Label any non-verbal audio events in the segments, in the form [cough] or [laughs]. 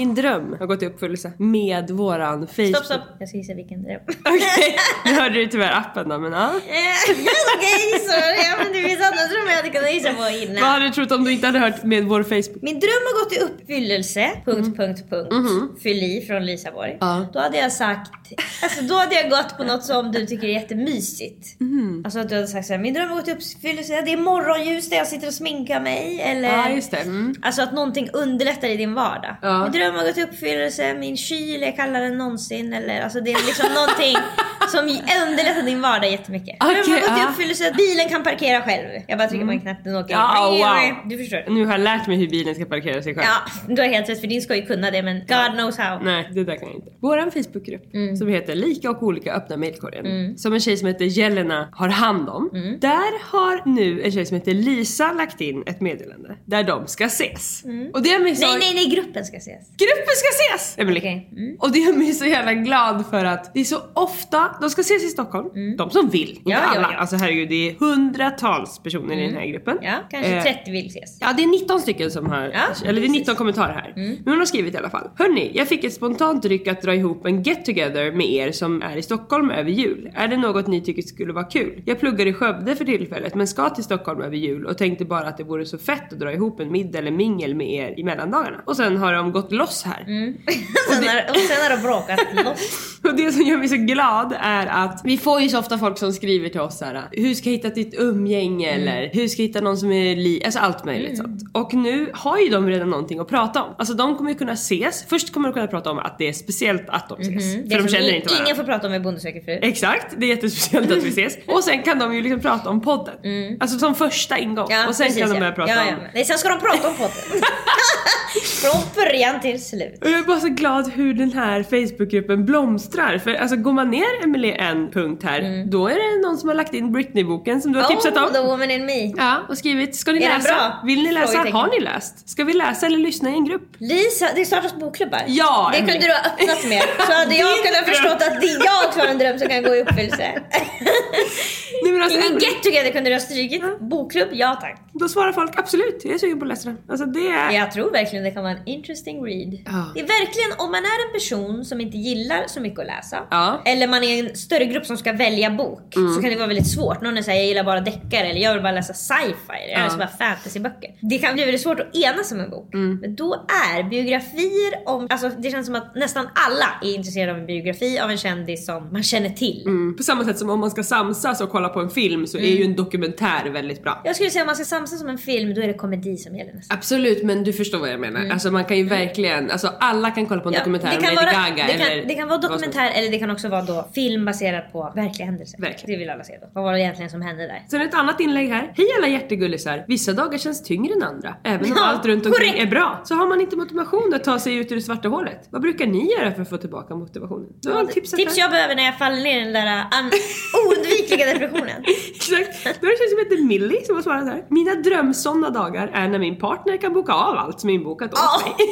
Min dröm har gått i uppfyllelse med våran Facebook. Stopp, stopp. Jag ska gissa vilken dröm. Okej, nu hörde du tyvärr appen då men ja. [laughs] Okej, sorry. Ja, men det finns andra drömmar jag hade kunnat gissa på Vad innan. hade du trott om du inte hade hört med vår Facebook? Min dröm har gått i uppfyllelse. Punkt, punkt, punkt. Fyll i från Lisa Borg. Ja. Då hade jag sagt... Alltså då hade jag gått på något som du tycker är jättemysigt. Alltså att du hade sagt såhär, min dröm har gått i uppfyllelse. Det är morgonljus där jag sitter och sminkar mig. Eller... Ja just det. Mm. Alltså att någonting underlättar i din vardag. Ja. Min dröm har gått i uppfyllelse, min kyl är kallare än någonsin. Eller, alltså det är liksom någonting som underlättar din vardag jättemycket. Okej, dröm har gått i ja. uppfyllelse, bilen kan parkera själv. Jag bara trycker på en knapp, den åker Ja, wow. Du förstår. Nu har jag lärt mig hur bilen ska parkera sig själv. Ja, du har helt rätt för din ska ju kunna det men God knows how. Nej, det där kan jag inte. Våran Facebookgrupp som heter Lika och olika öppna mejlkorgen. Som en tjej som heter Jelena har hand om. Där har nu en tjej som heter Lisa lagt in ett meddelande där de ska ses. Och det mig så... Nej, nej, nej, gruppen ska ses. Gruppen ska ses! Emily. Okej. Mm. Och det gör mig så jävla glad för att det är så ofta, de ska ses i Stockholm. De som vill, inte Mm. Ja, ja, alla. ja. Alltså herregud, det är hundratals personer i den här gruppen. Ja, kanske Eh, 30 vill ses. Ja, det är 19 stycken som har, Ja, eller det är 19 precis. Mm. kommentarer här. Men hon har skrivit i alla fall. Hörni, jag fick ett spontant ryck att dra ihop en get together med er som är i Stockholm över jul. Är det något ni tycker skulle vara kul? Jag pluggar i Skövde för tillfället men ska till Stockholm över jul och tänkte bara att det vore så fett att dra ihop en middag eller mingel med er i mellandagarna. Och sen har de gått loss här. sen, [laughs] har, och sen har de bråkat loss. [laughs] Och det som gör mig så glad är att vi får ju så ofta folk som skriver till oss här. Hur ska jag hitta ditt umgänge Mm. eller hur ska jag hitta någon som är li... Alltså allt möjligt sånt. Och nu har ju de redan någonting att prata om. Alltså de kommer ju kunna ses. Först kommer de kunna prata om att det är speciellt att de ses. Det För de känner i- inte varandra. Ingen får prata om med Bonde fru. Exakt, det är jättespeciellt att vi ses. [laughs] Och sen kan de ju liksom prata om podden. Alltså som första ingång. och sen Mm. precis, kan de ja. börja prata ja, om... ja. Nej, sen ska de prata om podden. Från början till slut. Och jag är bara så glad hur den här Facebookgruppen blomstrar. För alltså går man ner Emelie en punkt här, då är det någon som har lagt in Britney-boken som du har tipsat Mm. oh, om. the woman in me. Ja, och skrivit ska ni Är läsa? bra? Vill ni läsa? Har ni läst? Ska vi läsa eller lyssna i en grupp? Lisa, det startas bokklubbar. Ja, Det Emily. kunde du ha öppnat med. [laughs] Så hade jag kunnat förstått att det jag också har en dröm som kan gå i uppfyllelse. [laughs] Nej, men alltså, Ingen get together kunde du ha strykit. Bokklubb, ja tack. då svarar folk absolut, jag är sugen på att läsa den. Alltså det är... Jag tror verkligen det kan vara en interesting read. Ja. Det är verkligen om man är en person som inte gillar så mycket att läsa. Ja. Eller man är en större grupp som ska välja bok. Så kan det vara väldigt svårt. Någon säger jag gillar bara deckare eller jag vill bara läsa sci-fi. Eller läser bara fantasyböcker. Det kan bli väldigt svårt att enas om en bok. Men då är biografier om, alltså det känns som att nästan alla är intresserade av en biografi av en kändis som man känner till. Mm, På samma sätt som om man ska samsas och kolla på en film så är ju en dokumentär väldigt bra. Jag skulle säga om man ska samsas om en film då är det komedi som gäller nästan. Absolut, men du förstår vad jag menar. Alltså man kan ju verkligen, alltså alla kan kolla på en dokumentär om Lady vara, Gaga det, eller kan, det kan vara dokumentär eller det kan också vara då film baserad på verkliga händelser. Verkligen. Det vill alla se då. Vad var det egentligen som hände där? Sen ett annat inlägg här. Hej alla hjärtegullisar! Vissa dagar känns tyngre än andra. Även om Ja, allt runt omkring korrekt. är bra så har man inte motivation att ta sig ut ur det svarta hålet. Vad brukar ni göra för att få tillbaka motivationen? Du har tipsat Tips här. jag behöver när jag faller ner i den där un- oundvikliga depressionen. [laughs] Exakt. Då är det tjej som heter Millie som har svarat här. Mina drömsådana dagar är när min partner kan boka av allt som är inbokat åt Oh. mig. [laughs]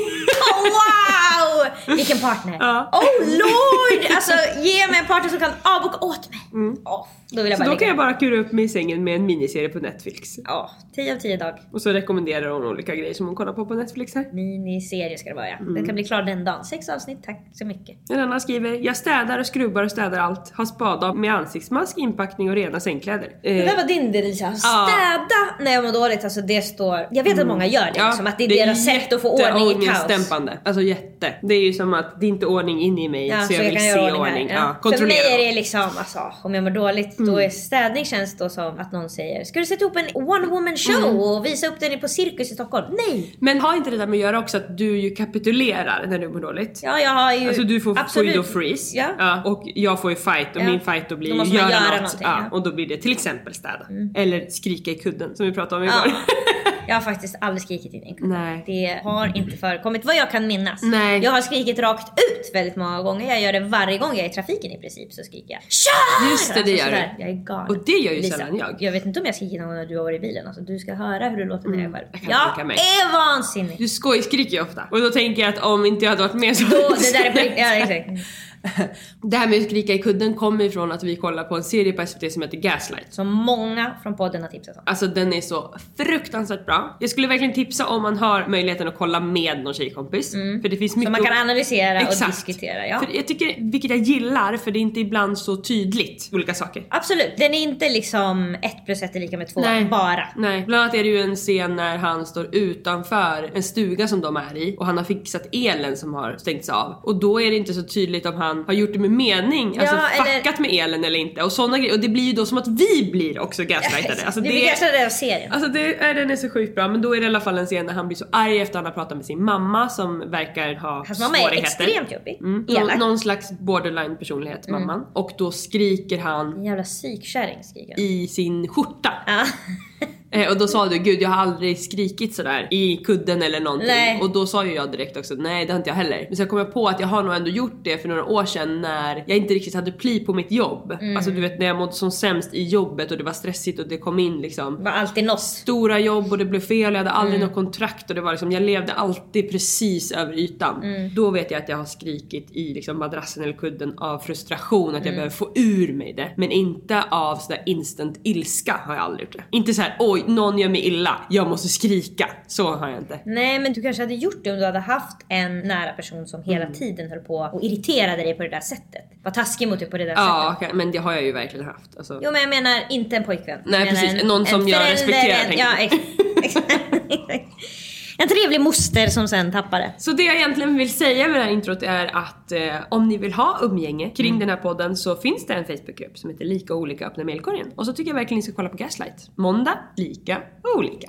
Oh, wow! Vilken partner! Ja. Oh lord! Alltså ge mig en partner som kan avboka åt mig. Åh, då vill jag Så bara då kan jag bara kura upp mig i sängen med en miniserie på Netflix. Ja, 10 av 10 dag. Och så rekommenderar hon olika grejer som hon kollar på på Netflix här. Miniserie ska det vara ja. Mm. Den kan bli klar den dagen. Sex avsnitt, tack så mycket. En annan skriver, jag städar och skrubbar och städar allt. Har spada med ansiktsmask, inpackning och rena sängkläder. Det Eh, där var din del Lisa. Städa när jag mår dåligt. Alltså det står... Jag vet att många gör det. liksom, att det är deras sätt att få ordning i kaos. jätteångestdämpande. Alltså jätte. Det är ju som att det är inte ordning in i mig Ja, så jag vill kan se ordning. här. Ja. Ja. För mig är det liksom, alltså, om jag mår dåligt, då är städning känns då som att någon säger Ska du sätta ihop en one woman show och visa upp den på Cirkus i Stockholm? Nej! Men har inte det där med att göra också att du ju kapitulerar när du mår dåligt? Ja, jag har ju... Alltså du får, får ju då freeze Ja. och jag får ju fight och Ja. min fight då blir Då måste göra, göra något. ja. ja. Mm. Och då blir det till exempel städa. Eller skrika i kudden som vi pratade om Ja. igår. [laughs] Jag har faktiskt aldrig skrikit in i en kudde. Nej. Det har inte förekommit vad jag kan minnas. Nej. Jag har skrikit rakt ut väldigt många gånger. Jag gör det varje gång jag är i trafiken i princip så skriker jag KÖR! Just det, det gör sådär. Jag är galen. Och det gör ju Lisa, sällan jag. Jag vet inte om jag skrikit någon gång när du har varit i bilen. Alltså, du ska höra hur du låter när jag är själv. jag kan Jag mig. är vansinnig. Du skojskriker ju ofta. Och då tänker jag att om inte jag hade varit med så... Då, det där är på. Ja, exakt. [laughs] Det här med att skrika i kudden kommer ifrån att vi kollar på en serie på SVT som heter Gaslight. Som många från podden har tipsat om. Alltså den är så fruktansvärt bra. Jag skulle verkligen tipsa om man har möjligheten att kolla med någon tjejkompis. För det finns mycket Som man kan analysera och Exakt. diskutera. Ja. För jag tycker, vilket jag gillar, för det är inte ibland så tydligt olika saker. Absolut. Den är inte liksom 1 plus 1 är lika med 2 bara. Nej, bland annat är det ju en scen när han står utanför en stuga som de är i och han har fixat elen som har stängts av. Och då är det inte så tydligt om han har gjort det med mening, Ja, alltså eller- fuckat med elen eller inte och sådana grejer. Och det blir ju då som att vi blir också gaslightade. Alltså [laughs] det blir kanske av serien. Alltså det, är, den är så sjukt bra men då är det i alla fall en scen när han blir så arg efter att han har pratat med sin mamma som verkar ha Hans mamma är extremt jobbig. Mm. Någon, någon slags borderline personlighet, mamman. Och då skriker han En jävla psykkärring skriker han. i sin skjorta. Ja. [laughs] Eh, och då sa du gud jag har aldrig skrikit sådär i kudden eller någonting. Nej. Och då sa ju jag direkt också nej det har inte jag heller. Men sen kom jag på att jag har nog ändå gjort det för några år sedan när jag inte riktigt hade pli på mitt jobb. Mm. Alltså du vet när jag mådde som sämst i jobbet och det var stressigt och det kom in liksom var alltid något. stora jobb och det blev fel, jag hade aldrig Mm. något kontrakt och det var liksom, jag levde alltid precis över ytan. Mm. Då vet jag att jag har skrikit i liksom madrassen eller kudden av frustration, att jag Mm. behöver få ur mig det. Men inte av sådär instant ilska har jag aldrig gjort det. Inte så här: oj någon gör mig illa, jag måste skrika. Så har jag inte. Nej men du kanske hade gjort det om du hade haft en nära person som hela Mm. tiden höll på och irriterade dig på det där sättet. Var taskig mot dig på det där Ja, sättet. okej, men det har jag ju verkligen haft. Alltså. Jo men jag menar inte en pojkvän. Nej, menar precis. Någon som jag respekterar, En, ja, du. ex- [laughs] exakt. En trevlig moster som sen tappar det. Så det jag egentligen vill säga med det här introt är att eh, om ni vill ha umgänge kring Mm. den här podden så finns det en Facebookgrupp som heter Lika olika öppna mailkorgen. Och så tycker jag verkligen ni ska kolla på Gaslight. Måndag, lika olika.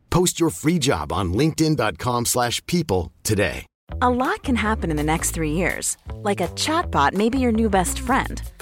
Post your free job on linkedin.com/people slash people today. A lot can happen in the next three years. Like a chatbot may be your new best friend.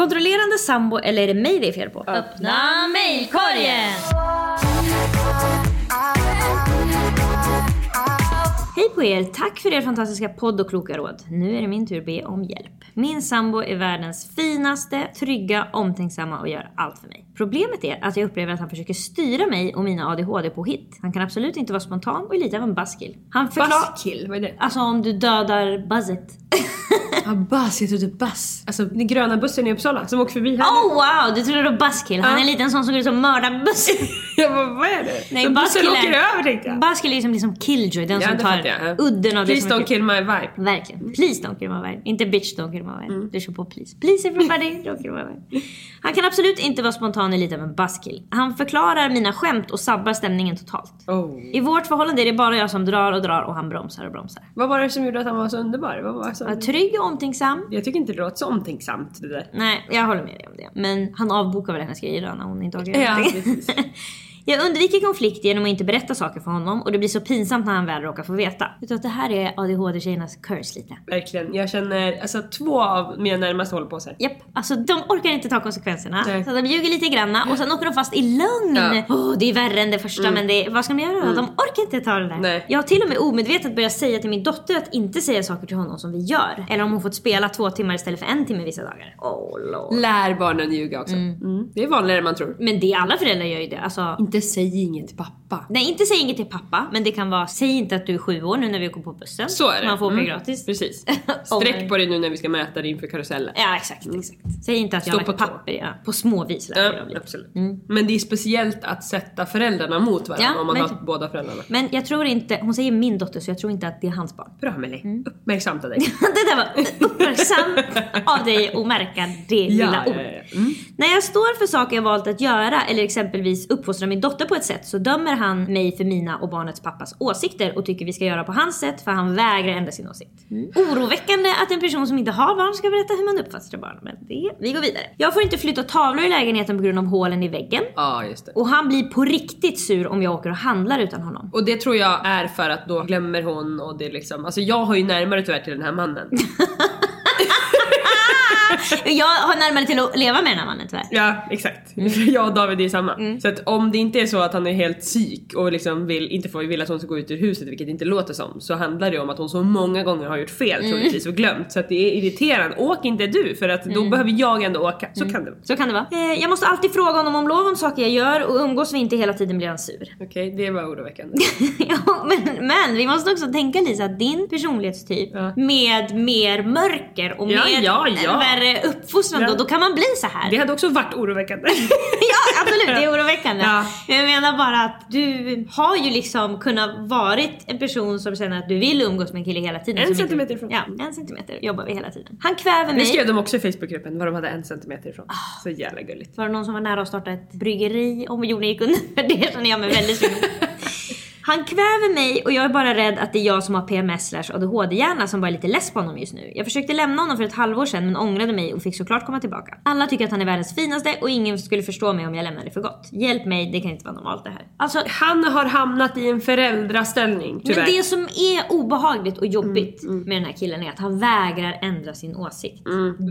Kontrollerande sambo eller är det mig det är fel på? Öppna mailkorgen! Hej på er! Tack för er fantastiska podd och kloka råd. Nu är det min tur att be om hjälp. Min sambo är världens finaste, trygga, omtänksamma och gör allt för mig. Problemet är att jag upplever att han försöker styra mig och mina ADHD-påhitt. Han kan absolut inte vara spontan och är lite av en buzzkill. Han förklar... Buzzkill, vad är det? Alltså om du dödar buzzet. [laughs] Ja, buzz, jag trodde buzz. Alltså den gröna bussen i Uppsala som åker förbi här Oh wow! Du trodde det var buzzkill. Han är lite en sån som går ut och mördar bussen. [laughs] Jag bara, vad är det? Nej, så bussen buzzkill åker är- över tänkte jag. Buzzkill är liksom, liksom killjoy, den Ja, som det tar jag. Udden av det Please som är don't kill my vibe. Verkligen. Please don't kill my vibe. Inte bitch don't kill my vibe. Mm. Du kör på please. Please everybody don't kill my vibe. Han kan absolut inte vara spontan i lite av en buzzkill. Han förklarar mina skämt och sabbar stämningen totalt. Oh. I vårt förhållande är det bara jag som drar och drar och han bromsar och bromsar. Vad var det som gjorde att han var så underbar? Vad var är trygg och omtänksam. Jag tycker inte det låter så omtänksamt det där. Nej, jag håller med dig om det. Men han avbokar väl hennes grejer då när hon inte orkar Ja. [laughs] Jag undviker konflikt genom att inte berätta saker för honom och det blir så pinsamt när han väl råkar få veta. Vet du att det här är ADHD-tjejernas curse lite? Verkligen. Jag känner, alltså två av mina närmaste håller på så här. Japp, alltså de orkar inte ta konsekvenserna. Nej. Så de ljuger lite granna och sen åker de fast i lögn. Ja. Åh, det är värre än det första men det, vad ska de göra då? De orkar inte ta det där. Nej. Jag har till och med omedvetet börjat säga till min dotter att inte säga saker till honom som vi gör. Eller om hon fått spela två timmar istället för en timme vissa dagar. Oh lord. Lär barnen ljuga också. Mm. Det är vanligare än man tror. Men det, alla föräldrar gör ju det. Alltså, Inte säg inget till pappa. nej, inte säg inget till pappa, men det kan vara säg inte att du är sju år nu när vi åker på bussen. Så är det. Man får åka Mm. gratis. Precis. [laughs] Sträck på dig nu när vi ska mäta dig inför karusellen. Ja, exakt, exakt. Säg inte att jag Stå har på lagt papper ja. på småvis. lär Ja, de absolut. Men det är speciellt att sätta föräldrarna mot varandra Ja, om man verkligen. har båda föräldrarna. Men jag tror inte, hon säger min dotter så jag tror inte att det är hans barn. Bra Amelie. Uppmärksamt av dig. [laughs] det där var uppmärksamt av dig att märka det lilla ja, ordet. ja, ja. Mm. När jag står för saker jag valt att göra eller exempelvis uppfostra min dotter på ett sätt så dömer han mig för mina och barnets pappas åsikter och tycker vi ska göra på hans sätt för han vägrar ändra sin åsikt. Oroväckande att en person som inte har barn ska berätta hur man uppfostrar barn. Men det, vi går vidare. Jag får inte flytta tavlor i lägenheten på grund av hålen i väggen. Ja, just det. Och han blir på riktigt sur om jag åker och handlar utan honom. Och det tror jag är för att då glömmer hon och det liksom, alltså jag har ju närmare tyvärr till den här mannen. [laughs] [laughs] Jag har närmare till att leva med den här mannen tyvärr. Ja, exakt. [laughs] Jag och David är ju samma. Så att om det inte är så att han är helt psyk och liksom vill, inte får, vill att hon ska gå ut ur huset, vilket det inte låter som, så handlar det om att hon så många gånger har gjort fel troligtvis och glömt. Så att det är irriterande. Åk inte du för att då behöver jag ändå åka. Så kan det vara. Så kan det vara. Eh, jag måste alltid fråga honom om lov om saker jag gör och umgås vi inte hela tiden blir han sur. Okej, det var oroväckande. [laughs] ja, men, men vi måste också tänka Lisa att din personlighetstyp Ja. med mer mörker och Ja, med ja, ja. Värre uppfostran Ja. då, då kan man bli så här. Det hade också varit oroväckande. [laughs] ja absolut, det är oroväckande. Ja. Jag menar bara att du har ju liksom kunnat varit en person som känner att du vill umgås med en kille hela tiden. En centimeter ifrån. Ja, en centimeter jobbar vi hela tiden. Han kväver Det mig. skrev de också i Facebookgruppen vad de hade en centimeter ifrån. Så jävla gulligt. Var det någon som var nära att starta ett bryggeri om jorden gick under? [laughs] Det känner jag mig väldigt sugen. [laughs] Han kväver mig och jag är bara rädd att det är jag som har PMS slash ADHD-hjärna som bara är lite less på honom just nu. Jag försökte lämna honom för ett halvår sedan men ångrade mig och fick såklart komma tillbaka. Alla tycker att han är världens finaste och ingen skulle förstå mig om jag lämnade för gott. Hjälp mig, det kan inte vara normalt det här. Alltså, Han har hamnat i en föräldraställning tyvärr. men det som är obehagligt och jobbigt med den här killen är att han vägrar ändra sin åsikt.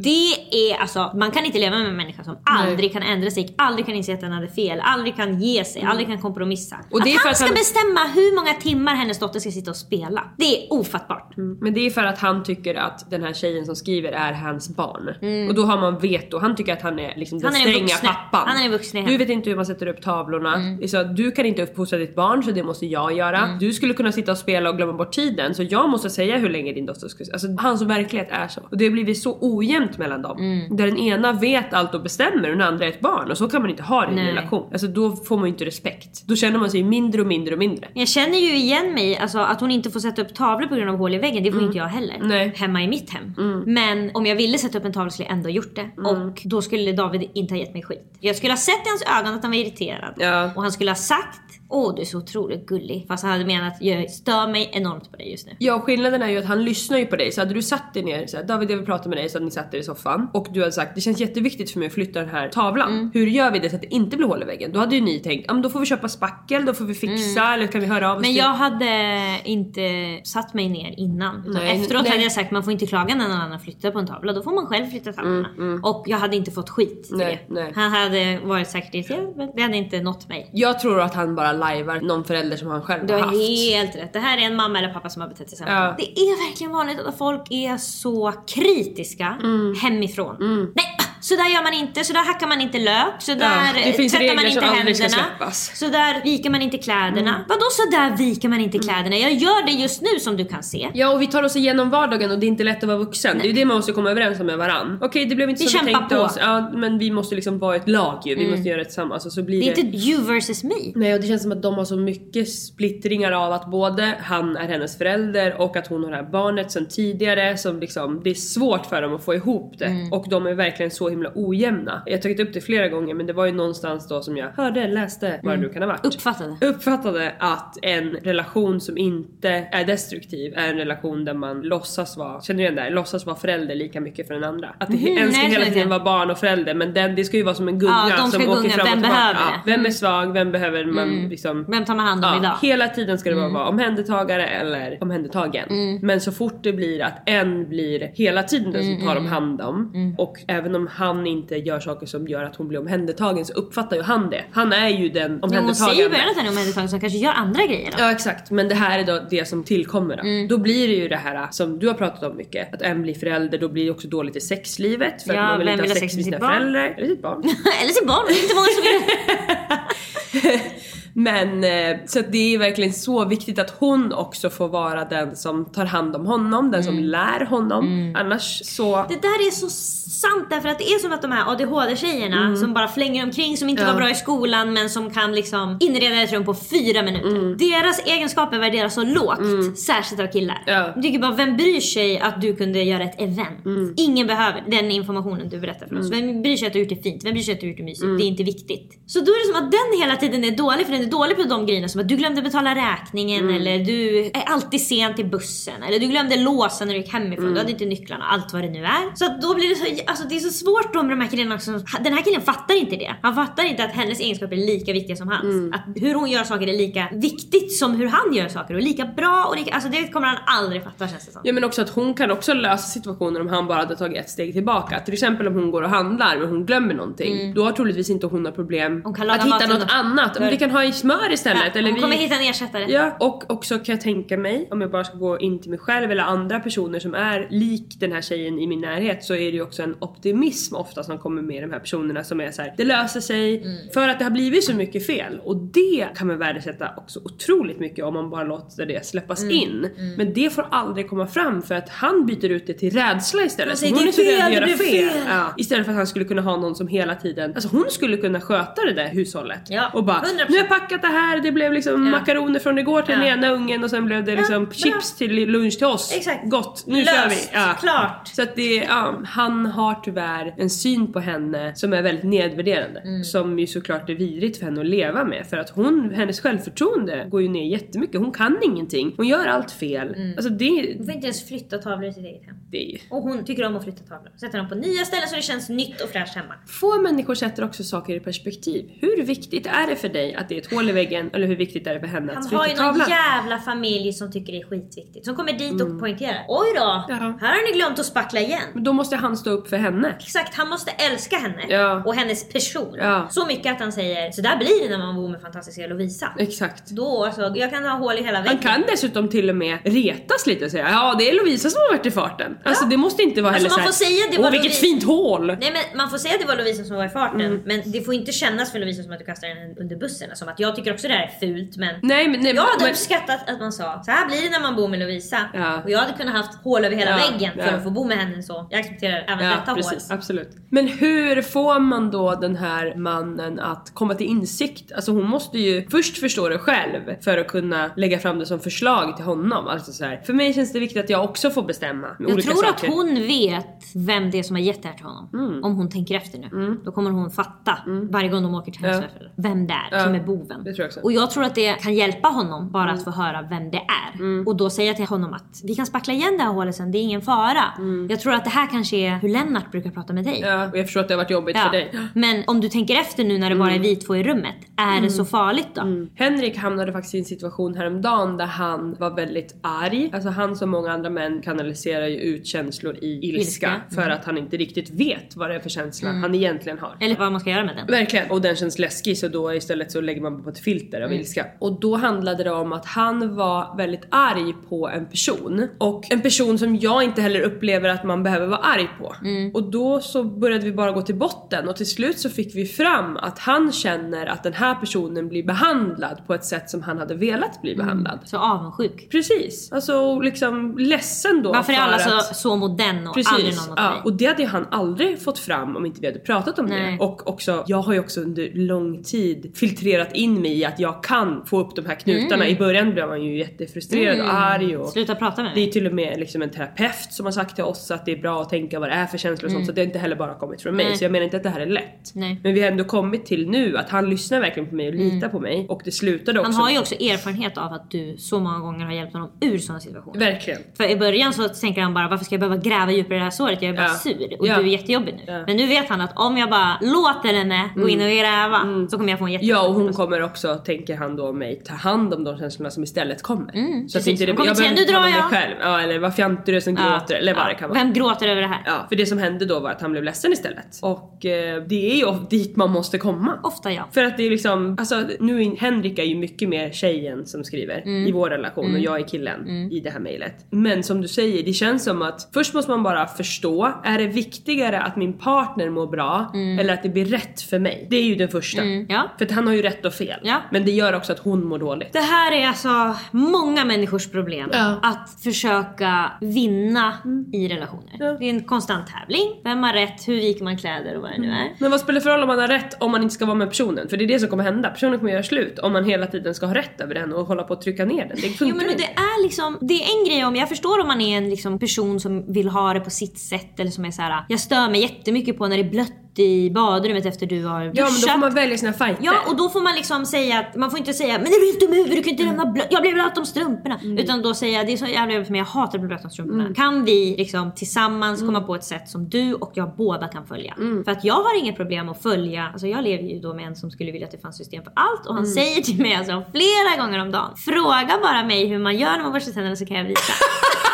Det är alltså, man kan inte leva med en människa som aldrig kan ändra sig, aldrig kan inse att den hade fel, aldrig kan ge sig, aldrig kan kompromissa. Och det är att han ska han- bestämma hur många timmar hennes dotter ska sitta och spela. Det är ofattbart. Men det är för att han tycker att den här tjejen som skriver är hans barn. Och då har man veto. Han tycker att han är liksom den Han är stränga vuxne. pappan. Han är den vuxne i Du vet inte hur man sätter upp tavlorna. Är så du kan inte uppfostra ditt barn så det måste jag göra. Du skulle kunna sitta och spela och glömma bort tiden så jag måste säga hur länge din dotter ska... Alltså hans verklighet är så. Och det har blivit så ojämnt mellan dem. Där den ena vet allt och bestämmer och den andra är ett barn och så kan man inte ha det i en relation. Alltså då får man ju inte respekt. Då känner man sig mindre och mindre och mindre. Jag känner ju igen mig, alltså att hon inte får sätta upp tavlor på grund av hål i väggen, det får inte jag heller. Mm. Nej. Mm. Hemma i mitt hem. Men om jag ville sätta upp en tavla skulle jag ändå gjort det. Och då skulle David inte ha gett mig skit. Jag skulle ha sett i hans ögon att han var irriterad. Ja. Och han skulle ha sagt Åh du är så otroligt gullig. Fast han hade menat jag stör mig enormt på dig just nu. Ja, skillnaden är ju att han lyssnar ju på dig. Så hade du satt dig ner såhär, David jag vill prata med dig, så hade ni satt er i soffan. Och du hade sagt, det känns jätteviktigt för mig att flytta den här tavlan. Mm. Hur gör vi det så att det inte blir hål i väggen? Då hade ju ni tänkt, ja men då får vi köpa spackel, då får vi fixa, eller kan vi höra av oss Mm. Men till- jag hade inte satt mig ner innan. Nej, efteråt nej. hade jag sagt man får inte klaga när någon annan flyttar på en tavla. Då får man själv flytta tavlorna. Och jag hade inte fått skit för Mm, Nej, det. nej. Han hade varit säkert irriterad men det hade inte nått mig. Jag tror att han bara lajvar någon förälder som han själv Du har har haft. helt rätt. Det här är en mamma eller pappa som har betett sig sämre. Ja. Det är verkligen vanligt att folk är så kritiska Mm. hemifrån. Nej, så där gör man inte, så där hackar man inte lök, så där det finns tvättar man inte händerna. Så där viker man inte kläderna. Mm. Vadå så där viker man inte kläderna? Jag gör det just nu som du kan se. Ja och vi tar oss igenom vardagen och det är inte lätt att vara vuxen. Det är ju det man måste komma överens om med varann. Okej det blev inte Vi som vi tänkte på. oss. Ja men vi måste liksom vara ett lag ju. Vi måste göra ett tillsammans och så blir Det det... är inte you versus me. Nej och det känns som att de har så mycket splittringar av att både han är hennes förälder och att hon har det här barnet sen tidigare som liksom, det är svårt för dem att få ihop det. Mm. Och de är verkligen så himla ojämna. Jag har tagit upp det flera gånger men det var ju någonstans då som jag hörde, läste, vad det nu kan ha varit. Uppfattade. Uppfattade att en relation som inte är destruktiv är en relation där man låtsas vara, känner du igen det här? Låtsas vara förälder lika mycket för den andra. Att Mhm, en ska nej, hela tiden vara barn och förälder men den, det ska ju vara som en gunga Ja, som åker fram och Vem tillbaka. behöver Ja, vem är Mm. svag, vem behöver man liksom Vem tar man hand om Ja, idag? hela tiden ska det bara vara omhändertagare eller omhändertagen. Men så fort det blir att en blir hela tiden den som tar dem hand om och även om han inte gör saker som gör att hon blir omhändertagen så uppfattar ju han det. Han är ju den Men hon säger ju omhändertagande. början att han är omhändertagen som kanske gör andra grejer då. Ja exakt, men det här är då det som tillkommer då. Mm. Då blir det ju det här som du har pratat om mycket. Att en blir förälder, då blir det också dåligt i sexlivet för Ja, att man vill inte vill ha sex med sina barn? föräldrar eller sitt barn. [laughs] Eller sitt barn, det är inte många som vill. [laughs] Men eh, så det är verkligen så viktigt att hon också får vara den som tar hand om honom, den som Mm. lär honom. Annars så... Det där är så sant därför att det är som att de här ADHD-tjejerna som bara flänger omkring som inte Mm. Ja. var bra i skolan men som kan liksom inreda ett rum på fyra minuter. Mm. Deras egenskaper värderas så lågt, särskilt av killar. Ja. Jag tycker bara, vem bryr sig att du kunde göra ett event? Mm. Ingen behöver den informationen du berättar för oss. Vem bryr sig att du har gjort det fint? Vem bryr sig att du har gjort det mysigt? Mm. Det är inte viktigt. Så då är det som att den hela tiden är dålig för den är dålig på de grejerna som att du glömde betala räkningen Mm. eller du är alltid sen till bussen eller du glömde låsa när du gick hemifrån. Mm. Du hade inte nycklarna, allt vad det nu är. Så att då blir det så, alltså det är så svårt då med de här killarna också. Den här killen fattar inte det. Han fattar inte att hennes egenskaper är lika viktiga som hans. Mm. Att hur hon gör saker är lika viktigt som hur han gör saker och lika bra och lika, alltså det kommer han aldrig fatta känns det som. Ja men också att hon kan också lösa situationer om han bara hade tagit ett steg tillbaka. Till exempel om hon går och handlar men hon glömmer någonting. Då har troligtvis inte hon några problem Hon att hitta något annat. Men vi kan ha i smör istället. Ja, eller hon vi... kommer hitta en ersättare. Ja, och också kan jag tänka mig, om jag bara ska gå in till mig själv eller andra personer som är lik den här tjejen i min närhet så är det ju också en optimism ofta som kommer med de här personerna som är så här: det löser sig för att det har blivit så mycket fel och det kan man värdesätta också otroligt mycket om man bara låter det släppas in. Men det får aldrig komma fram för att han byter ut det till rädsla istället. Säger, hon "Det är så rädd att göra fel. fel." Ja. Istället för att han skulle kunna ha någon som hela tiden, alltså hon skulle kunna sköta det där hushållet. Ja, och bara 100%. nu har jag packat det här, det blev liksom Ja. makaroner från igår till Ja. den ena ungen och sen blev det liksom chips till lunch till oss. Exakt. Gott, nu Löst, kör vi. Klart. Så att det, han har tyvärr en syn på henne som är väldigt nedvärderande. Mm. Som ju såklart är vidrigt för henne att leva med för att hon, hennes självförtroende går ju ner jättemycket. Hon kan ingenting, hon gör allt fel. Mm. Alltså det, Hon får inte ens flytta tavlor i sitt eget hem. det. Och hon tycker om att flytta tavlor. Sätta dem på nya ställen så det känns nytt och fräscht hemma. Få människor sätter också saker i perspektiv. Hur viktigt är det för dig att det är ett hål i väggen eller hur viktigt är det för henne Han att har ju flytta någon tavlan? jävla familj som tycker det är skitviktigt. Som kommer dit och poängterar. Oj då! Ja. Här har ni glömt att spackla igen. Men Då måste han stå upp för henne. Exakt, han måste älska henne Ja. och hennes person. Ja. Så mycket att han säger så där blir det när man bor med fantastiska Lovisa. Exakt. Då alltså, jag kan ha hål i hela väggen. Han kan dessutom till och med retas lite och säga ja det är Lovisa som har varit i farten. Alltså det måste inte vara Alltså, heller man får här, säga det var Åh vilket fint hål! Nej men man får säga att det var Lovisa som var i farten Mm. men det får inte kännas för Lovisa som att du kastar den under bussen. Som att jag tycker också det här är fult men Nej men nej, jag hade men, uppskattat att man sa så här blir det när man bor med Lovisa. Ja. Och jag hade kunnat haft hål över hela Ja, väggen för ja. att få bo med henne så. Jag accepterar även Ja detta precis, hål. absolut. Men hur får man då den här mannen att komma till insikt? Alltså hon måste ju först förstå det själv för att kunna lägga fram det som förslag till honom. Alltså så här. För mig känns det viktigt att jag också får bestämma Jag olika tror saker. att hon vet vem det är som har gett det här till honom. Mm. Om hon tänker efter nu. Då kommer hon fatta varje gång de åker till hennes Ja. föräldrar vem det är Ja. som är boven. Det tror jag också. Och jag tror att det kan hjälpa honom bara att få höra vem det är. Mm. Och då säga till honom att vi kan spackla igen det här hålet sen, det är ingen fara. Jag tror att det här kanske är hur Lennart brukar prata med dig. Mm. Ja, och jag förstår att det har varit jobbigt Ja. för dig. Men om du tänker efter nu när det bara är vi två i rummet, är det så farligt då? Henrik hamnade faktiskt i en situation häromdagen där han var väldigt arg. Alltså han som många andra män kanaliserar ju ut känslor i ilska, Ilska. för att han inte riktigt vet vad det är för känsla han egentligen har. Eller vad man ska göra med den. Verkligen. Och den känns läskig så då istället så lägger man på ett filter av ilska. Och då handlade det om att han var väldigt arg på en person. Och en person som jag inte heller upplever att man behöver vara arg på. Och då så började vi bara gå till botten och till slut så fick vi fram att han känner att den här personen blir behandlad på ett sätt som han hade velat bli behandlad. Så avundsjuk. Precis. Alltså liksom ledsen då Varför är alla att- så, så mot den och Precis, aldrig någon mot ja, mig? och det hade ju han aldrig fått fram om inte vi hade pratat om Nej. det. Och också, jag har ju också under lång tid filtrerat in mig i att jag kan få upp de här knutarna. Mm. I början blev man ju jättefrustrerad och arg och Sluta prata med det är mig. till och med liksom en terapeut som har sagt till oss att det är bra att tänka vad det är för känslor och sånt så det har inte heller bara kommit från mig. Mm. Nej. Så jag menar inte att det här är lätt. Nej. Men vi har ändå kommit till nu att han lyssnar verkligen på mig och litar på mig och det slutade också Mm. Han har ju också erfarenhet av att du så många gånger har hjälpt honom ur sådana situationer. Verkligen. För i början så tänker han bara varför ska jag behöva gräva djupare i det här såret? Jag är bara Ja. sur och Ja. du är jättejobbig nu. Ja. Men nu vet han att om jag bara låter henne gå in och gräva så kommer jag få en jätte... Ja och hon kommer också, tänker han då mig, ta hand om de känslorna som istället kommer. Mm, så att precis. inte det, jag behöver "Nu inte drar vara mig jag." själv. Ja eller vad fjantig du är som gråter eller vad det kan vara. Vem gråter över det här? Ja, för det som hände då var att han blev ledsen istället. Och eh, det är ju dit man måste komma. Ofta ja. För att det är liksom, alltså nu är Henrik är ju mycket mer tjejen som skriver Mm. i vår relation och jag är killen i det här mejlet. Men som du säger, det känns som att först måste man bara förstå, är det viktigare att min partner mår bra eller att det blir rätt för mig? Det är ju den första. Mm. Ja. För att han har ju rätt och fel. Ja. Men det gör också att hon mår dåligt. Det här är alltså många människors problem. Ja. Att försöka vinna i relationer. Det är en konstant tävling. Vem har rätt? Hur viker man kläder och vad det nu är. Men vad spelar det för roll om man har rätt om man inte ska vara med personen? För det är det som kommer hända. Personen kommer göra slut om man hela tiden ska ha rätt över den och hålla på att trycka ner den. Det Jo funkar men inte. det är liksom, det är en grej om, jag förstår om man är en liksom person som vill ha det på sitt sätt eller som är så här. jag stör mig jättemycket på när det är blött i badrummet efter du har duschat. Ja men då får man välja sina fighter. Ja och då får man liksom säga att, man får inte säga men är du helt dum i huvudet, du kan inte lämna blött, jag blev blöt om strumporna. Utan då säga det är så jävla jobbigt för mig, jag hatar att bli blöt om strumporna. Kan vi liksom tillsammans komma på ett sätt som du och jag båda kan följa? För att jag har inget problem att följa, alltså jag lever ju då med en som skulle vilja att det fanns system för allt och han säger till mig alltså flera gånger om dagen, fråga bara mig hur man gör när man borstar tänderna så kan jag visa. [laughs]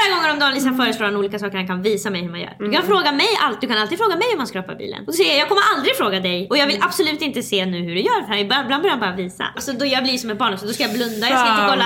Flera gånger om dagen Lisa föreslår han olika saker han kan visa mig hur man gör. Du kan fråga mig allt, du kan alltid fråga mig hur man skrapar bilen. Och så säger jag, jag kommer aldrig fråga dig och jag vill absolut inte se nu hur du gör för ibland börjar han bara visa. Alltså då jag blir som ett barn så då ska jag blunda, jag ska inte kolla.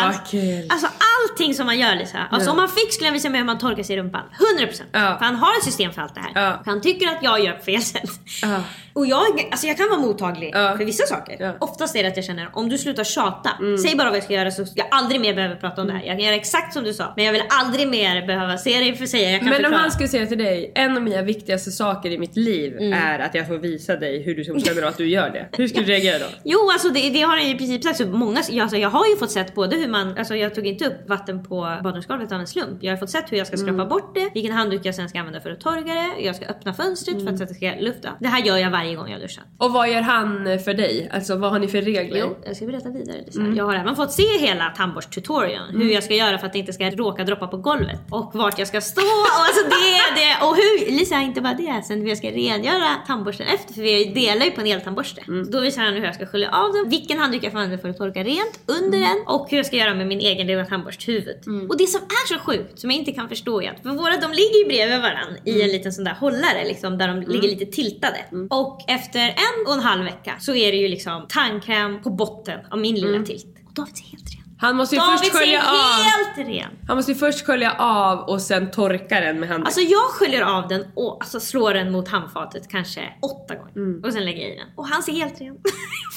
Alltså allting som man gör Lisa. Alltså om man fick skulle jag visa mig hur man torkar sig i rumpan. 100%. Ja. För han har ett system för allt det här. Ja. För han tycker att jag gör på fel sätt. Ja. Och jag, alltså jag kan vara mottaglig Ja. för vissa saker. Ja. Mm. Oftast är det att jag känner om du slutar tjata, säg bara vad jag ska göra så ska jag aldrig mer behöva prata om det här. Jag kan göra exakt som du sa, men jag vill aldrig mer behöva se dig för säga. Jag kan Men om förklara. han skulle säga till dig, en av mina viktigaste saker i mitt liv är att jag får visa dig hur du känner att du gör det. Hur skulle du reagera då? [laughs] Jo, alltså det, det har han i princip sagt. Så många, alltså, jag har ju fått sett både hur man, alltså jag tog inte upp vatten på badrumsgolvet av en slump. Jag har fått sett hur jag ska skrapa bort det, vilken handduk jag sen ska använda för att torka det. Jag ska öppna fönstret för att det ska lufta. Det här gör jag varje gång jag duschar. Och vad gör han för dig? Alltså vad har ni för regler? Jo, jag ska berätta vidare Lisa. Jag har även fått se hela tandborsttutorialen. Hur jag ska göra för att det inte ska råka droppa på golvet. Och vart jag ska stå. Och alltså det, det. Och hur, Lisa inte bara det. Sen hur jag ska rengöra tandborsten efter. För vi delar ju på en eltandborste. Så då visar han hur jag ska skölja av den. Vilken handduk jag får använda för att torka rent under den. Och hur jag ska göra med min egen lilla tandborsthuvud. Och det som är så sjukt, som jag inte kan förstå är att för våra de ligger ju bredvid varandra i en liten sån där hållare liksom. Där de ligger lite tiltade. Och efter en och en halv vecka så är det ju liksom tandkräm på botten av min lilla tilt. Och David är helt ren. Han måste ju David först skölja av. helt ren. Han måste ju först skölja av och sen torka den med handen. Alltså jag sköljer av den och alltså slår den mot handfatet kanske åtta gånger. Mm. Och sen lägger jag i den. Och han ser helt ren.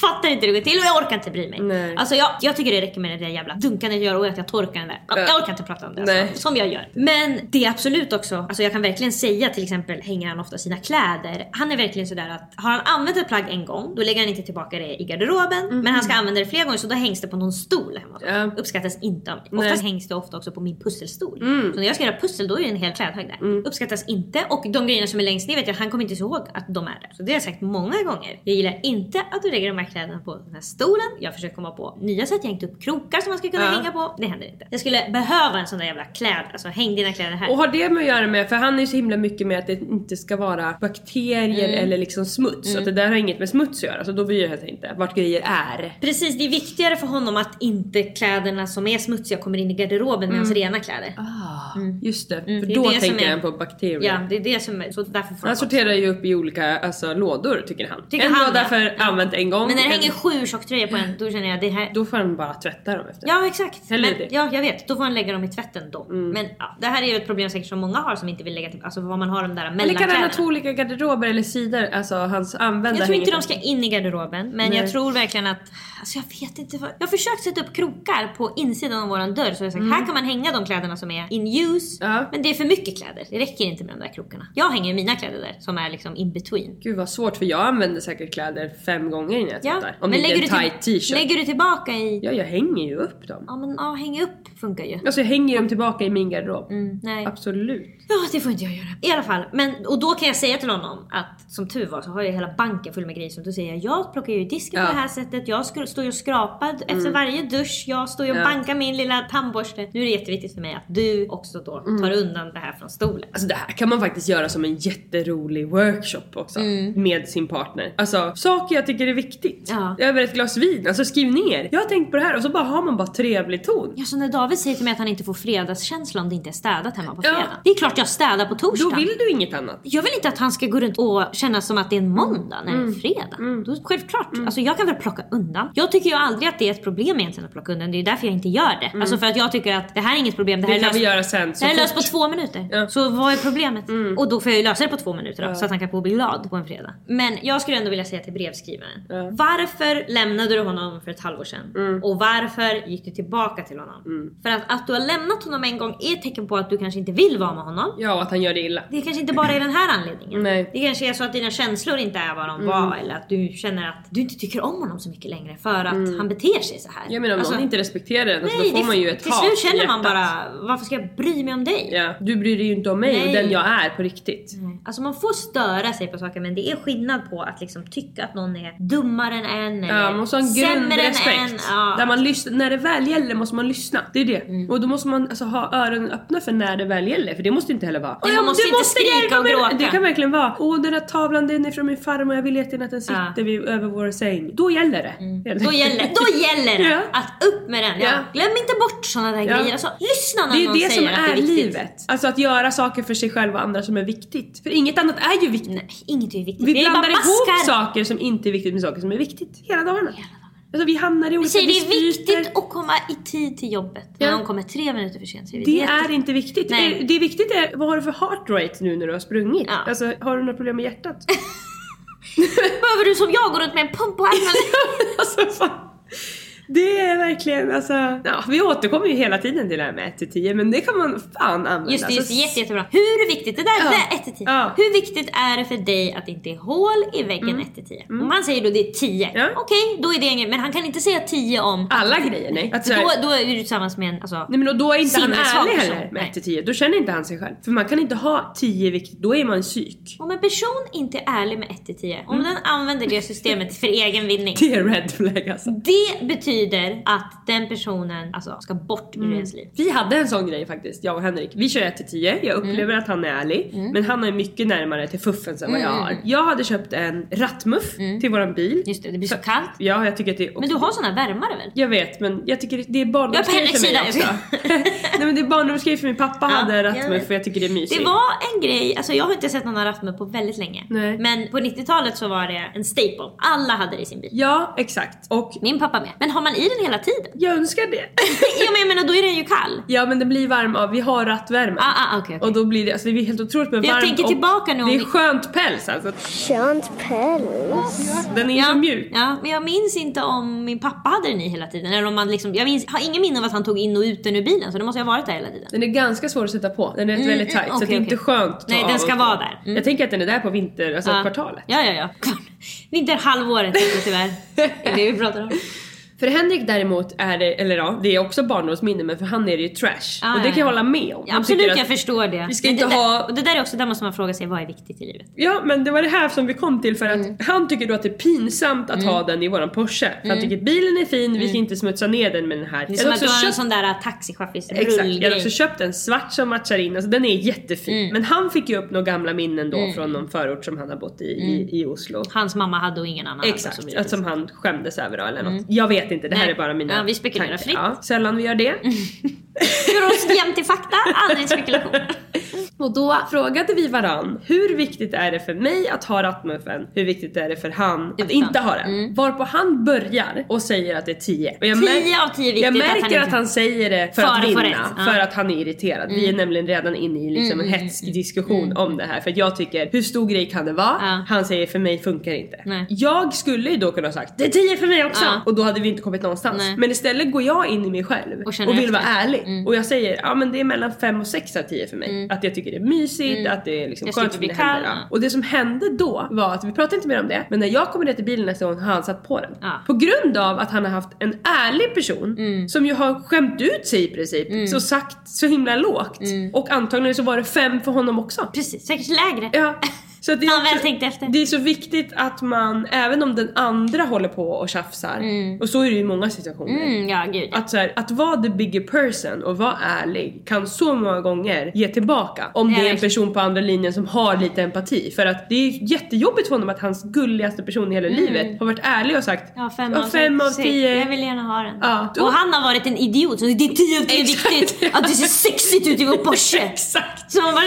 jag [laughs] fattar inte hur det går till och jag orkar inte bry mig. Nej. Alltså jag, jag tycker det räcker med det där jävla dunkandet jag gör och att jag torkar den där. Jag, orkar inte prata om det Nej. alltså, som jag gör. Men det är absolut också, alltså jag kan verkligen säga till exempel hänger han ofta sina kläder. Han är verkligen sådär att har han använt ett plagg en gång då lägger han inte tillbaka det i garderoben. Men han ska använda det flera gånger så då hängs det på någon stol hemma hos Uppskattas inte av mig. Nej. Oftast hängs det ofta också på min pusselstol. Mm. Så när jag ska göra pussel då är det en hel klädhög där. Uppskattas inte och de grejerna som är längst ner vet jag han kommer inte ihåg att de är där. Så det har jag sagt många gånger. Jag gillar inte att du lägger de här kläderna på den här stolen. Jag försöker komma på nya sätt. Jag har hängt upp krokar som man ska kunna Ja. hänga på. Det händer inte. Jag skulle behöva en sån där jävla kläd. Alltså häng dina kläder här. Och har det med att göra med, för han är ju så himla mycket med att det inte ska vara bakterier Mm. eller liksom smuts. Mm. Att det där har inget med smuts att göra. Så då bryr jag sig inte vart grejer är. Precis, det är viktigare för honom att inte kläderna som är smutsiga kommer in i garderoben med hans rena kläder. Just det, för Mm, det är då det tänker är- han på bakterier. Ja, det är det som är... Så därför får Han sorterar ju upp i olika alltså, lådor tycker han. Tycker en han, låda ja. för använt en gång. Men när det hänger sju tjocktröjor på en, då känner jag det här... Då får han bara tvätta dem efter. Ja exakt. Men, det. ja jag vet, då får han lägga dem i tvätten då. Men ja, det här är ju ett problem säkert som många har som inte vill lägga till, alltså vad man har de där Eller kan han ha mellankläderna. två olika garderober eller sidor? Alltså hans använda Jag tror inte hänger de ska in i garderoben men Nej. jag tror verkligen att Alltså jag vet inte vad. Jag har försökt sätta upp krokar på insidan av våran dörr så jag sagt Mm. här kan man hänga de kläderna som är in use. Men det är för mycket kläder. Det räcker inte med de där krokarna. Jag hänger mina kläder där som är liksom in between. Gud vad svårt för jag använder säkert kläder fem gånger innan jag Ja, tvättar. Om men är lägger en tight t-shirt. lägger du tillbaka i... Ja jag hänger ju upp dem. Ja men ja, häng upp funkar ju. Alltså jag hänger dem tillbaka i min garderob. Mm, nej. Absolut. Ja, det får inte jag göra. I alla fall. Men, och då kan jag säga till honom att som tur var så har jag hela banken full med grejer. Så då säger jag, jag plockar ju disken Ja. på det här sättet. Jag står ju och skrapar efter Mm. varje dusch. Jag står ju och Ja. bankar min lilla tandborste. Nu är det jätteviktigt för mig att du också då Mm. tar undan det här från stolen. Alltså det här kan man faktiskt göra som en jätterolig workshop också. Mm. Med sin partner. Alltså saker jag tycker är viktigt. Ja. Över ett glas vin. Alltså skriv ner. Jag har tänkt på det här och så bara har man bara trevlig ton. Ja, så när David säger till mig att han inte får fredagskänsla om det inte är städat hemma på Ja. fredag. Det är klart jag städar på torsdag. Då vill du inget annat. Jag vill inte att han ska gå runt och känna som att det är en måndag när det är Mm. fredag. Då, självklart. Alltså jag kan väl plocka undan. Jag tycker ju aldrig att det är ett problem egentligen att plocka undan. Det är därför jag inte gör det. Alltså för att jag tycker att det här är inget problem. Det här Det är kan löst, vi göra sen. det här är löst på två minuter. Ja. Så vad är problemet? Och då får jag ju lösa det på två minuter då, Ja. så att han kan få bli glad på en fredag. Men jag skulle ändå vilja säga till brevskrivaren. Varför lämnade du honom för ett halvår sedan? Mm. Och varför gick du tillbaka till honom? För att, att du har lämnat honom en gång är ett tecken på att du kanske inte vill vara med honom. Ja och att han gör det illa. Det kanske inte bara är den här anledningen. Nej. Det kanske är så att dina känslor inte är vad de Mm. var eller att du känner att du inte tycker om honom så mycket längre för att han beter sig så här. Jag menar om Alltså, någon inte respekterar den alltså, nej, då får det- man ju ett Till hat slut i känner man bara, varför ska jag bry mig om dig? Ja, du bryr dig ju inte om mig och Nej. den jag är på riktigt. Alltså man får störa sig på saker men det är skillnad på att liksom tycka att någon är dummare än en eller Ja, man måste ha en sämre än grundrespekt. Ja. Där man lyssnar, när det väl gäller måste man lyssna. Det är det. Mm. Och då måste man alltså, ha öronen öppna för när det väl gäller. För det måste inte heller vara Nej, man "Ja, måste du inte skrika hjälpa och mig." gråta. Det kan verkligen vara Åh den här tavlan den är från min farmor jag vill jättegärna att den sitter Ja. vid, över vår säng. Då gäller det. Helt Då gäller, då gäller [laughs] det att upp med den. Ja. Glöm inte bort sådana där grejer. Alltså, lyssna när Det är någon ju det som säger att det är är viktigt. livet. Alltså att göra saker för sig själv och andra som är viktigt. För inget annat är ju viktigt. Nej, inget är viktigt. Vi är blandar ihop saker som inte är viktigt med saker som är viktigt. Hela dagarna. Alltså vi hamnar i olika säger det är viktigt att komma i tid till jobbet. Ja. När någon kommer tre minuter för sent säger vi Det jätte- är inte viktigt. Nej. Det, det är viktigt är, vad har du för heart rate nu när du har sprungit? Ja. Alltså har du några problem med hjärtat? [laughs] Behöver du som jag gå runt med en pump på armen? [laughs] alltså fan. Det är verkligen alltså, ja, vi återkommer ju hela tiden till det här med 1 till 10 men det kan man fan använda. Just det, just Alltså, jätte, jättebra. Hur viktigt, det där, Ja. det där 1 till 10. Ja. Hur viktigt är det för dig att det inte är hål i väggen 1 till 10? Om han säger då det är 10, Mm. Ja. okej då är det ingen Men han kan inte säga 10 om... Alla grejer nej. Att då, då är du tillsammans med en, alltså... Nej men och då är inte han ärlig heller med Nej. 1 till 10. Då känner inte han sig själv. För man kan inte ha 10 viktigt, då är man psyk. Om en person inte är ärlig med 1 till 10, om den använder det systemet för egen vinning. Det är red flag alltså. Det betyder att den personen alltså, ska bort ur ens liv. Vi hade en sån grej faktiskt, jag och Henrik. Vi kör 1 till 10. Jag upplever att han är ärlig. Men han är mycket närmare till fuffens än vad jag Mm. har. Jag hade köpt en rattmuff till våran bil. Just det, det blir så kallt. Ja, jag tycker att det är Men du har såna värmare väl? Jag vet men jag tycker det är barndomsgrej för mig också. [laughs] Nej men det är barndomsgrej för min pappa Ja, hade rattmuff och jag tycker det är mysigt. Det var en grej, alltså jag har inte sett någon rattmuff på väldigt länge. Nej. Men på 90-talet så var det en staple. Alla hade det i sin bil. Ja exakt. Och Min pappa med. Men har man i den hela tiden? Jag önskar det. [laughs] ja men jag menar då är den ju kall. Ja men den blir varm av, vi har rattvärme. Ah, ah, okay, okay. Och då blir det, alltså det blir helt otroligt med Jag varmt tänker tillbaka nu Det är vi- skönt päls alltså. Skönt päls. Den är Ja, så mjuk. ja, men jag minns inte om min pappa hade den i hela tiden. Eller om man liksom, jag minns, har ingen minne av att han tog in och ut den ur bilen så det måste ha varit där hela tiden. Den är ganska svår att sätta på. Den är Mm, väldigt mm, tight så okej, det är inte skönt att ta Nej, den ska vara där. Mm. Jag tänker att den är där på vinter, alltså Ja. kvartalet. Ja, ja, ja. [laughs] Vinterhalvåret tyvärr. [laughs] Det är det vi pratar om. För Henrik däremot är det, eller ja, det är också barndomsminne men för han är det ju trash. Ah, och det kan jag ja. hålla med om. Ja, absolut, jag förstår det. Vi ska Men inte det ha- och det där är också, där måste man fråga sig vad är viktigt i livet? Ja men det var det här som vi kom till för att Mm. han tycker då att det är pinsamt att ha den i våran Porsche. För han tycker att bilen är fin, vi ska inte smutsa ner den med den här. Mm. Det är som hade att du har en köpt- sån där taxichaffis Exakt, jag hade rullgrej. också köpt en svart som matchar in, alltså den är jättefin. Mm. Men han fick ju upp några gamla minnen då från någon förort som han har bott i, i, i Oslo. Hans mamma hade och ingen annan hade Exakt, vidare. att som han skämdes över då eller något. Jag vet inte, det här Nej. är bara mina Ja, vi spekulerar tankar. fritt. Ja, sällan vi gör det. Gör oss jämt till fakta, aldrig spekulation. [laughs] Och då frågade vi varann, hur viktigt är det för mig att ha rattmuffen? Hur viktigt är det för han att inte ha den? Varpå han börjar och säger att det är 10. Och jag 10 mär- av 10 viktigt Jag att han märker att han säger det för, För att vinna, ja. för att han är irriterad. Vi är nämligen redan inne i liksom en hätsk diskussion om det här. För att jag tycker, hur stor grej kan det vara? Ja. Han säger för mig funkar inte. Nej. Jag skulle ju då kunna ha sagt, det är 10 för mig också! Ja. Och då hade vi inte kommit någonstans. Nej. Men istället går jag in i mig själv Och och, vill efter. vara ärlig. Och jag säger, ja men det är mellan 5 och 6 av 10 för mig. Att jag tycker det är mysigt, att det är liksom skönt bli kall. Och det som hände då var att, vi pratade inte mer om det, men när jag kommer ner till bilen nästa gång har han satt på den. Ja. På grund av att han har haft en ärlig person som ju har skämt ut sig i princip, så sagt så himla lågt. Och antagligen så var det 5 för honom också. Precis, säkert lägre. Ja. [laughs] Så att det, är väl tänkte efter. det är så viktigt att man, även om den andra håller på och tjafsar, och så är det ju i många situationer. Mm, ja gud. Att, så här, att vara the bigger person och vara ärlig kan så många gånger ge tillbaka. Om det är en person på andra linjen som har lite empati. För att det är jättejobbigt för honom att hans gulligaste person i hela livet har varit ärlig och sagt Mm. Ja, fem, "Ja, av, fem av tio. Jag vill gärna ha den. Ja, Och han har varit en idiot så det är 10 av 10 Exakt. viktigt att det ser sexigt ut i vår Porsche. [laughs] Exakt! Så man bara,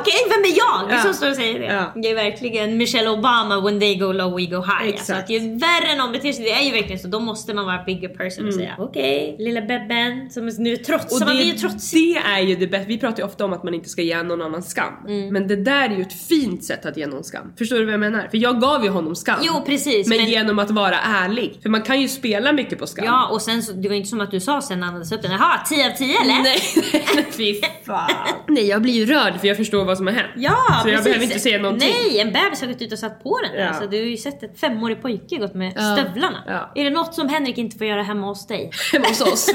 okej vem är jag? Ja. Som står och säger det. Ja. Det är verkligen Michelle Obama when they go low we go high. Exakt. Alltså att ju värre någon beter sig, det är ju verkligen så. Då måste man vara bigger person och säga okej, lilla bebben som nu trotsar. Och Man blir ju det, trotsig. det är ju det bästa, vi pratar ju ofta om att man inte ska ge någon annan skam. Mm. Men det där är ju ett fint sätt att ge någon skam. Förstår du vad jag menar? För jag gav ju honom skam. Jo precis. men, men- genom att vara ärlig. För man kan ju spela mycket på skam. Ja och sen så, det var inte som att du sa sen när han hade upp den. Jaha, 10 av 10 eller? Nej, fy fan. [laughs] Nej jag blir ju rörd för jag förstår vad som har hänt. Ja Så jag precis. behöver inte säga någonting. Nej, en bebis har gått ut och satt på den. Ja. Alltså, du har ju sett ett femårig pojke gått med Ja. stövlarna. Ja. Är det något som Henrik inte får göra hemma hos dig? [laughs] hemma hos oss. [laughs]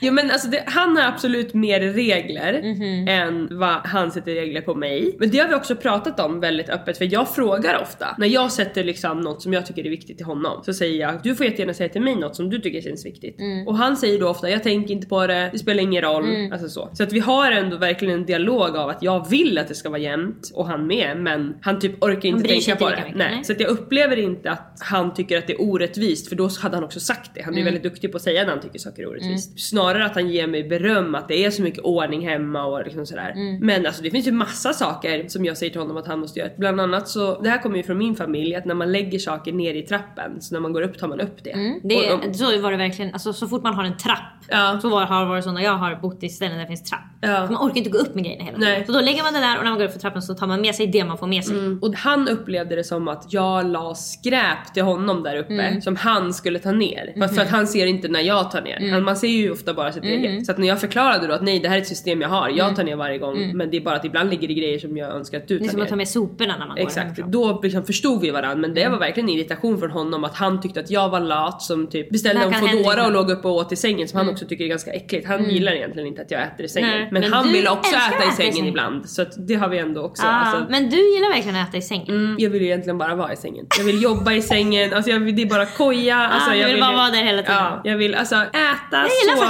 Jo men alltså det, han har absolut mer regler Mhm. än vad han sätter regler på mig. Men det har vi också pratat om väldigt öppet för jag frågar ofta när jag sätter liksom något som jag tycker är viktigt till honom så säger jag du får jättegärna säga till mig något som du tycker känns viktigt. Mm. Och han säger då ofta jag tänker inte på det, det spelar ingen roll. Alltså så. så att vi har ändå verkligen en dialog av att jag vill att det ska vara jämnt och han med men han typ orkar inte tänka på det. mycket, nej. nej. Så att jag upplever inte att han tycker att det är orättvist för då hade han också sagt det. Han är Mm. väldigt duktig på att säga när han tycker saker är orättvist. Snarare att han ger mig beröm att det är så mycket ordning hemma och liksom sådär. Mm. Men alltså det finns ju massa saker som jag säger till honom att han måste göra. Bland annat så, det här kommer ju från min familj, att när man lägger saker ner i trappen så när man går upp tar man upp det. Mm. Det, Och- och- så var det verkligen, alltså, så fort man har en trapp. Ja. Så var, har det varit så när jag har bott i ställen där det finns trapp. Ja. Man orkar inte gå upp med grejerna hela tiden. Så då lägger man det där och när man går upp för trappen så tar man med sig det man får med sig. Mm. Och han upplevde det som att jag la skräp till honom där uppe Mm. som han skulle ta ner. Fast för att han ser inte när jag tar ner. Mm. Han, man ser ju ofta bara sitt eget. Så att när jag förklarade då att nej det här är ett system jag har, jag tar ner varje gång. Men det är bara att ibland ligger det grejer som jag önskar att du Mm. Det är tar som ner. att ta med soporna när man går Exakt, då liksom förstod vi varandra men det Mm. var verkligen irritation från honom att han tyckte att jag var lat som typ beställde en Foodora och låg uppe och åt i sängen som han också tycker är ganska äckligt. Han gillar egentligen inte att jag äter i sängen. Nej, men, men han vill också äta i sängen sängen. ibland. Så det har vi ändå också. Ah, alltså, Men du gillar verkligen att äta i sängen. Mm, jag vill ju egentligen bara vara i sängen. Jag vill jobba i sängen, alltså jag vill, det är bara [laughs] koja. Alltså, Ah, jag vill bara vara där hela tiden. Ja, jag vill alltså äta,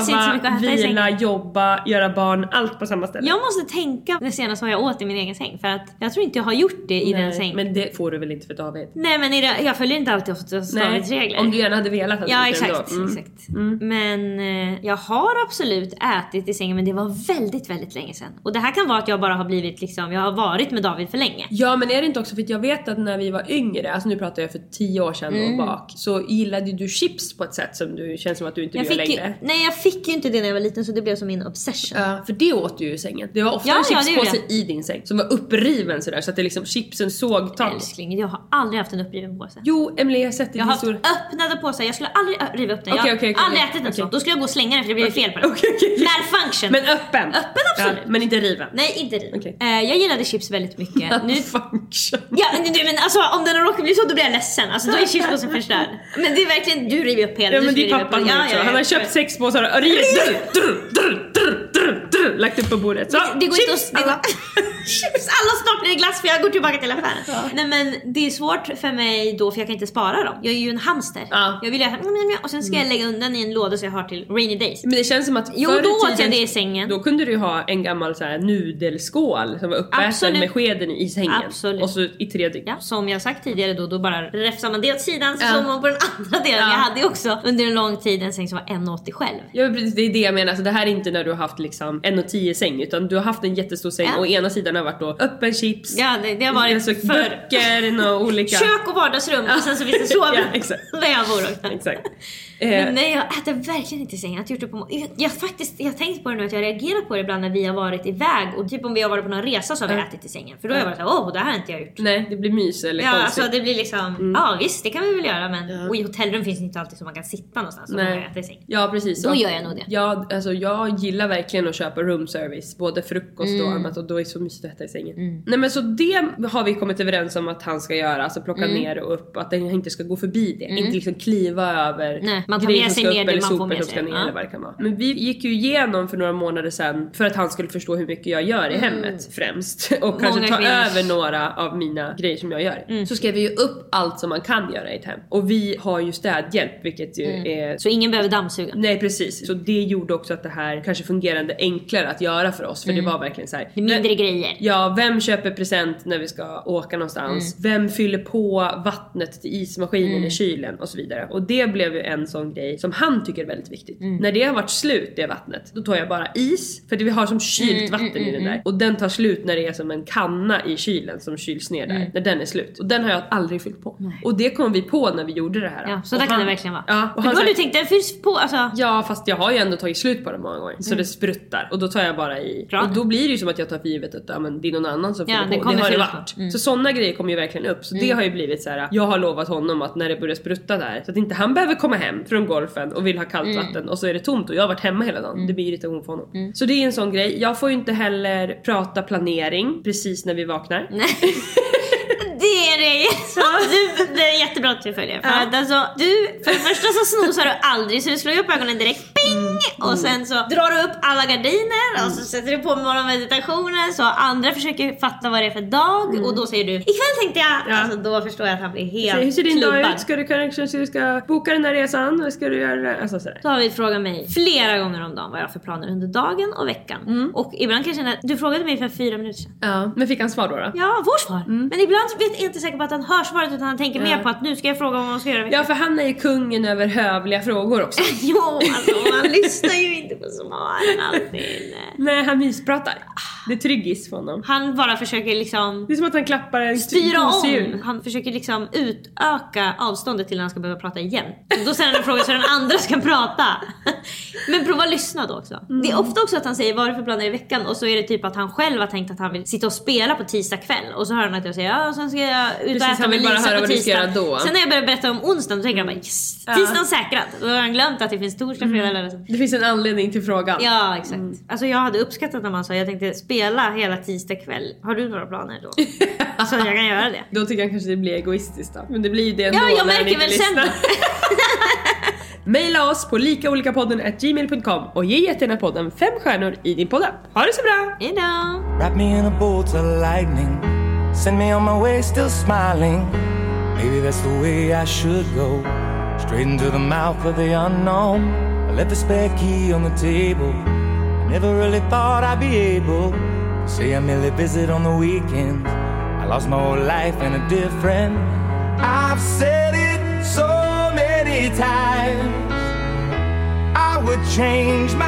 sova. Vila, jobba, göra barn, allt på samma ställe. Jag måste tänka det senaste vad jag åt i min egen säng för att jag tror inte jag har gjort det i den Nej, sängen. Men det får du väl inte för David? Nej men det, jag följer inte alltid Davids regler. om du gärna hade velat hade Ja exakt. Mm. exakt. Men eh, jag har absolut ätit i sängen men det var väldigt, väldigt länge sedan. Och det här kan vara att jag bara har blivit liksom, jag har varit med David för länge. Ja men är det inte också för att jag vet att när vi var yngre, alltså nu pratar jag för tio år sedan Mm. och bak, så gillade du chips på ett sätt som du känns som att du inte Jag gör längre. nej jag fick ju inte det när jag var liten så det blev som min obsession. Ja, för det åt du ju i sängen. Det var ofta Ja, en ja, chipspåse i din säng som var uppriven sådär så att det liksom chipsen såg tag. Älskling, jag har aldrig haft en uppriven påse. Jo, Emily jag har sett din Jag har historia. haft öppnade påsar, jag skulle aldrig riva upp den. Okej, jag har okej, okej, aldrig ätit en sån. Då skulle jag gå och slänga den för det blev fel på den. Okej, okej. Malfunction. Men öppen? Öppen absolut. Men inte riven? Nej, inte riven. Eh, jag gillade chips väldigt mycket. nu, Function. ja, men, du, men alltså om den råkar bli så då blir jag ledsen. Alltså då är chipspåsen förstörd. [laughs] Men det är verkligen, du river upp hela. Ja du men det är pappa ja, ja, ja, Han har jag köpt sex påsar och drr, drr, drr, drr, drr, drr, drr, lagt upp på bordet. Så, Det går inte chips att... Det alla. [laughs] chips, alla snart blir det glass för jag går tillbaka till affären. Nej men det är svårt för mig då för jag kan inte spara dem. Jag är ju en hamster. Ja. Jag vill ju och sen ska jag lägga undan i en låda så jag har till rainy days. Men det känns som att Jo, då åt jag det i sängen. Då kunde du ju ha en gammal så här nudelskål som var uppäten Absolut. med skeden i sängen. Absolut. Och så i tre dygn. Ja, som jag sagt tidigare då, då bara räfsar man det åt sidan så Ja. man på den [laughs] andra delen. Ja. Jag hade ju också under en lång tid en säng som var 1,80 själv. Ja precis, det är det jag menar. Så det här är inte när du har haft liksom en och tio säng utan du har haft en jättestor säng Ja. och ena sidan har varit då öppen chips, Ja, det, det har varit alltså, för böcker och olika... kök och vardagsrum och sen så finns det [laughs] sovrum. Ja, exakt. [laughs] Där jag bor också. Exakt. Men Eh, nej, jag äter verkligen inte i sängen. Jag har gjort det på jag, jag, faktiskt, jag har tänkt på det nu att jag reagerar på det ibland när vi har varit iväg och typ om vi har varit på någon resa så har vi ätit i sängen. För då har jag varit såhär, åh det här har inte jag gjort. nej, det blir mys eller Ja, konstigt. alltså det blir liksom, ja visst det kan vi väl göra men och i hotellrum finns det inte alltid så man kan sitta någonstans och äta i sängen. Ja precis. Då Och- gör jag nog det. Ja, alltså jag gillar verkligen att köpa room service. Både frukost och annat och då är det så mysigt att äta i sängen. Mm. Nej men så det har vi kommit överens om att han ska göra. Alltså plocka Mm. ner och upp. Att den inte ska gå förbi det. Inte liksom kliva över Nej, man tar grejer med sig ner det man får med sig. ner Ja. vara. Men vi gick ju igenom för några månader sedan för att han skulle förstå hur mycket jag gör i hemmet främst. [laughs] Och kanske ta Mm. kvinnor. över några av mina grejer som jag gör. Mm. Så skrev vi ju upp allt som man kan göra i ett hem. Och vi har ju städhjälp vilket ju är Mm. Så ingen behöver dammsuga. Nej precis, så det gjorde också att det här kanske fungerade enklare att göra för oss för det var verkligen så här. Är mindre grejer. Ja, vem köper present när vi ska åka någonstans? Vem fyller på vattnet till ismaskinen i kylen och så vidare. Och det blev ju en sån grej som han tycker är väldigt viktigt. När det har varit slut det vattnet, då tar jag bara is för det vi har som kylt vatten i den där och den tar slut när det är som en kanna i kylen som kyls ner där när den är slut och den har jag aldrig fyllt på. Och det kom vi på när vi gjorde det här. Ja, så Och där kan han- det verkligen vara. Ja, och han då har du tänkt, den fylls på alltså. Ja fast jag har ju ändå tagit slut på det många gånger så det spruttar och då tar jag bara i. Bra. Och då blir det ju som att jag tar för givet att ja, men det är någon annan som Ja, fyller det på. Det har det varit. Mm. Så sådana grejer kommer ju verkligen upp. Så det har ju blivit så här. jag har lovat honom att när det börjar sprutta där så att inte han behöver komma hem från golfen och vill ha kallt Mm. vatten och så är det tomt och jag har varit hemma hela dagen. Det blir irritation för honom. Så det är en sån grej. Jag får ju inte heller prata planering precis när vi vaknar. [laughs] Det är det. Du, det är jättebra att du följer. För att alltså, du, för det första så snosar du aldrig så du slår upp ögonen direkt. Ping! Mm. Och sen så drar du upp alla gardiner och så sätter du på morgonmeditationen så andra försöker fatta vad det är för dag och då säger du ikväll tänkte jag. Mm. Ja. Alltså, då förstår jag att han blir helt Så hur ser din dag klubbad. ut? Ska du kanske du ska boka den här resan? Vad ska du göra? Alltså sådär. David frågar mig flera gånger om dagen vad jag har för planer under dagen och veckan. Mm. Och ibland kan jag känna, du frågade mig för fyra minuter sedan. Ja, men fick han svar då? då? Ja, vårt svar. Men ibland vet jag inte säker på att han hör svaret utan han tänker mer på att nu ska jag fråga vad man ska göra. Ja för han är ju kungen över hövliga frågor också. [laughs] Jo, alltså han lyssnar ju inte på svaren alltid. Nej han myspratar. Det är tryggis för honom. Han bara försöker liksom Det är som att han klappar en styra om. Han försöker liksom utöka avståndet till när han ska behöva prata igen. Så då ställer han en fråga så den andra ska prata. Men prova lyssna då också. Det är ofta också att han säger vad är det för planer i veckan och så är det typ att han själv har tänkt att han vill sitta och spela på tisdag kväll och så hör han att jag säger ja och sen ska jag ut och Precis, äta med Lisa på tisdag. då. Sen när jag börjar berätta om onsdagen då tänker han bara yes, tisdagen säkrad. Då har han glömt att det finns torsdag, fredag, lördag. söndag. Det finns en anledning till frågan. Ja exakt. Alltså jag hade uppskattat när man sa jag tänkte spela hela tisdag kväll. Har du några planer då? så att jag kan göra det. [laughs] Då tycker han kanske det blir egoistiskt då. Men det blir ju det ändå Ja, jag när märker inte väl sen. [laughs] Maila oss på likaolikapodden gmail.com och ge jättegärna podden fem stjärnor i din poddapp. Ha det så bra! Hejdå! Wrap me in a bolt of lightning. Send me on my way, still smiling. Maybe that's the way I should go. Straight into the mouth of the unknown. left the spare key on the table. Never really thought I'd be able to say I merely visit on the weekends. I lost my whole life in a different. I've said it so many times. I would change my